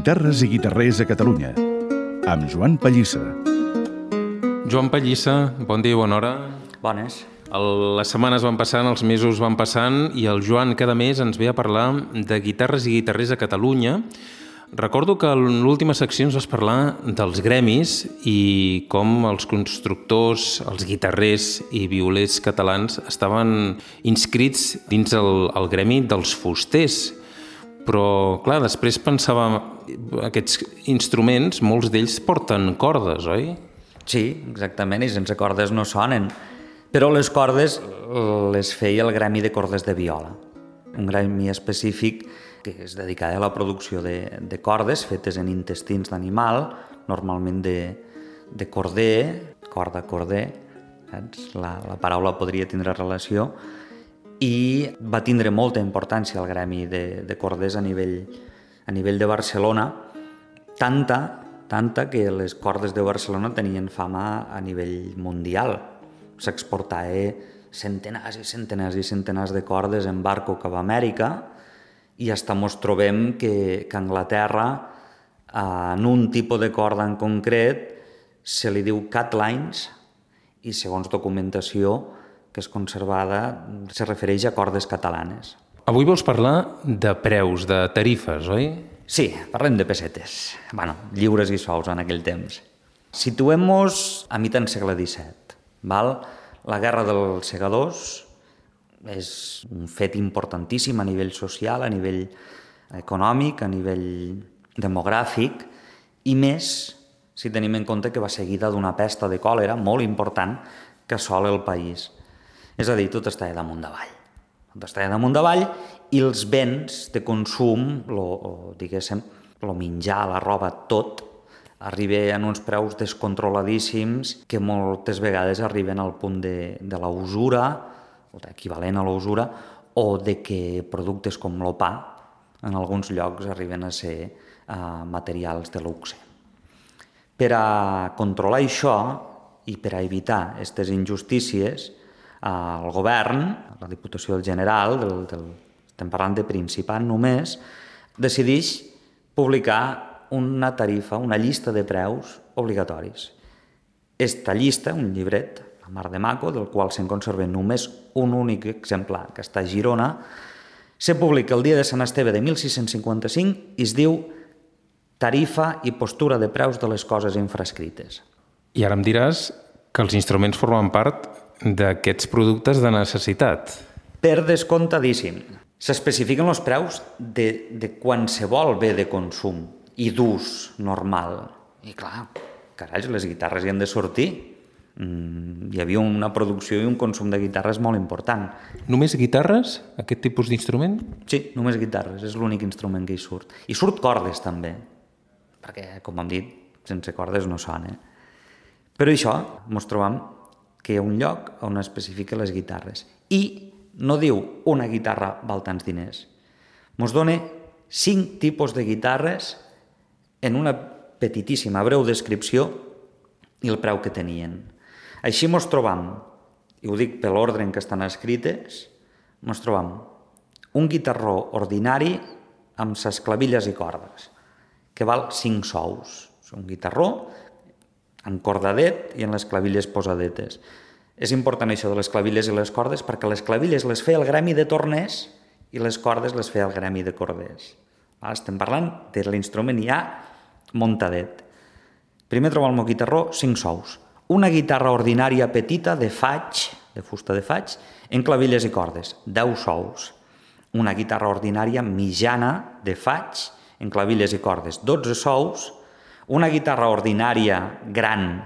Guitarres i guitarrers a Catalunya, amb Joan Pallissa. Joan Pallissa, bon dia i bona hora. Bones. El, les setmanes van passant, els mesos van passant i el Joan cada mes ens ve a parlar de guitarres i guitarrers a Catalunya. Recordo que en l'última secció ens vas parlar dels gremis i com els constructors, els guitarrers i violers catalans estaven inscrits dins el, el gremi dels fusters. Però, clar, després pensava, aquests instruments, molts d'ells porten cordes, oi? Sí, exactament, i sense cordes no sonen. Però les cordes les feia el gremi de cordes de viola, un gremi específic que es dedicava a la producció de, de cordes fetes en intestins d'animal, normalment de, de corder, corda corder, saps? La, la paraula podria tindre relació, i va tindre molta importància el gremi de, de corders a nivell, a nivell de Barcelona, tanta, tanta que les cordes de Barcelona tenien fama a nivell mundial. S'exportava centenars i centenars i centenars de cordes en barco cap a Amèrica i hasta mos trobem que, que Anglaterra en un tipus de corda en concret se li diu catlines i segons documentació que és conservada se refereix a cordes catalanes. Avui vols parlar de preus, de tarifes, oi? Sí, parlem de pessetes. bueno, lliures i sous en aquell temps. Situem-nos a mitjan segle XVII. Val? La guerra dels segadors és un fet importantíssim a nivell social, a nivell econòmic, a nivell demogràfic, i més si tenim en compte que va seguida d'una pesta de còlera molt important que assola el país. És a dir, tot està damunt davall. Tot està damunt davall i els béns de consum, lo, o, diguéssim, el menjar, la roba, tot, arriba en uns preus descontroladíssims que moltes vegades arriben al punt de, de la usura, o equivalent a la usura, o de que productes com l'opà en alguns llocs arriben a ser uh, materials de luxe. Per a controlar això i per a evitar aquestes injustícies, el govern, la Diputació del General, del, del, estem parlant de Principat només, decideix publicar una tarifa, una llista de preus obligatoris. Esta llista, un llibret, la mar de maco, del qual se'n conserva només un únic exemplar, que està a Girona, se publica el dia de Sant Esteve de 1655 i es diu Tarifa i postura de preus de les coses infrascrites. I ara em diràs que els instruments formen part d'aquests productes de necessitat. Per descomptadíssim. S'especifiquen els preus de, de qualsevol bé de consum i d'ús normal. I clar, carai, les guitarres hi han de sortir. Mm, hi havia una producció i un consum de guitarres molt important. Només guitarres, aquest tipus d'instrument? Sí, només guitarres, és l'únic instrument que hi surt. I surt cordes també, perquè, com hem dit, sense cordes no sona. Però això, ens trobam que hi ha un lloc on especifica les guitarres. I no diu una guitarra val tants diners. Ens dona cinc tipus de guitarres en una petitíssima, breu descripció i el preu que tenien. Així ens trobam, i ho dic per l'ordre en què estan escrites, ens trobam un guitarró ordinari amb ses clavilles i cordes, que val 5 sous. És un guitarró encordadet i en les clavilles posadetes. És important això de les clavilles i les cordes perquè les clavilles les feia el gremi de torners i les cordes les feia el gremi de corders. Estem parlant de l'instrument ja muntadet. Primer trobo el meu guitarró, 5 sous. Una guitarra ordinària petita de faig, de fusta de faig, en clavilles i cordes, 10 sous. Una guitarra ordinària mitjana de faig, en clavilles i cordes, 12 sous. Una guitarra ordinària gran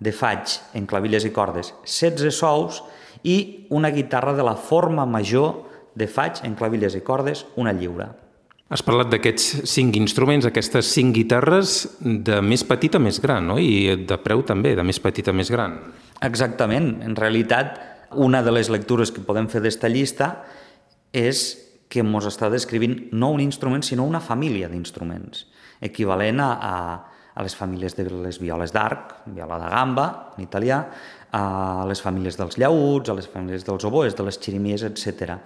de faig, en clavilles i cordes, 16 sous. I una guitarra de la forma major de faig, en clavilles i cordes, una lliure. Has parlat d'aquests cinc instruments, aquestes cinc guitarres, de més petit a més gran, no? I de preu també, de més petit a més gran. Exactament. En realitat, una de les lectures que podem fer d'esta llista és que ens està descrivint no un instrument, sinó una família d'instruments, equivalent a, a, a les famílies de les violes d'arc, viola de gamba, en italià, a les famílies dels llauts, a les famílies dels oboes, de les xirimies, etc,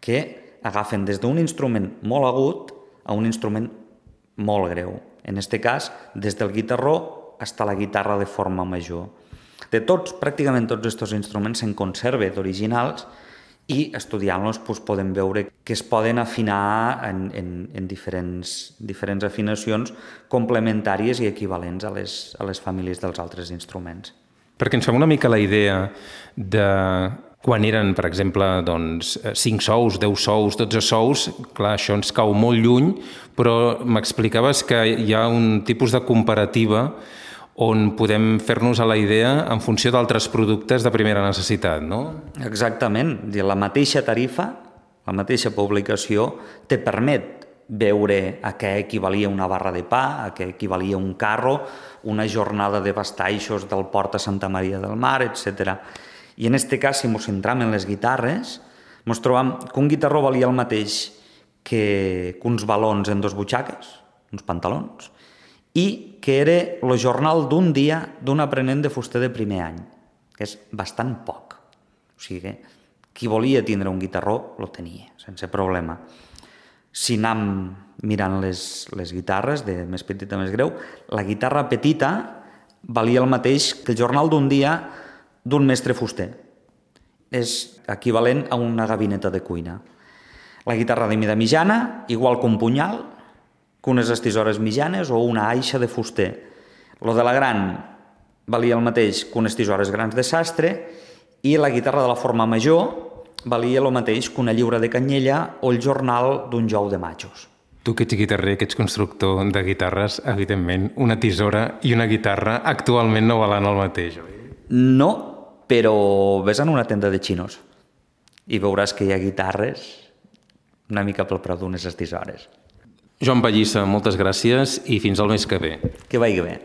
que agafen des d'un instrument molt agut a un instrument molt greu, En este cas, des del guitarró fins a la guitarra de forma major. De tots, pràcticament tots aquests instruments se'n conserve d'originals i estudiant-los doncs, podem veure que es poden afinar en, en, en diferents, diferents afinacions complementàries i equivalents a les, a les famílies dels altres instruments. Perquè ens fem una mica la idea de quan eren, per exemple, doncs, 5 sous, 10 sous, 12 sous, clar, això ens cau molt lluny, però m'explicaves que hi ha un tipus de comparativa on podem fer-nos a la idea en funció d'altres productes de primera necessitat, no? Exactament. La mateixa tarifa, la mateixa publicació, te permet veure a què equivalia una barra de pa, a què equivalia un carro, una jornada de bastaixos del port a Santa Maria del Mar, etc. I en aquest cas, si ens centram en les guitarres, ens trobam que un guitarró valia el mateix que, que uns balons en dos butxaques, uns pantalons, i que era el jornal d'un dia d'un aprenent de fuster de primer any, que és bastant poc. O sigui, qui volia tindre un guitarró, lo tenia, sense problema. Si anam mirant les, les guitarres, de més petita a més greu, la guitarra petita valia el mateix que el jornal d'un dia d'un mestre fuster. És equivalent a una gabineta de cuina. La guitarra de mida mitjana, igual que un punyal, que unes estisores mitjanes o una aixa de fuster. Lo de la gran valia el mateix que unes tisores grans de sastre i la guitarra de la forma major valia el mateix que una lliura de canyella o el jornal d'un jou de matxos. Tu que ets guitarrer, que ets constructor de guitarres, evidentment, una tisora i una guitarra actualment no valen el mateix, oi? No, però ves en una tenda de xinos i veuràs que hi ha guitarres una mica pel preu d'unes estisores. Joan Pallissa, moltes gràcies i fins al mes que ve. Que vagi bé.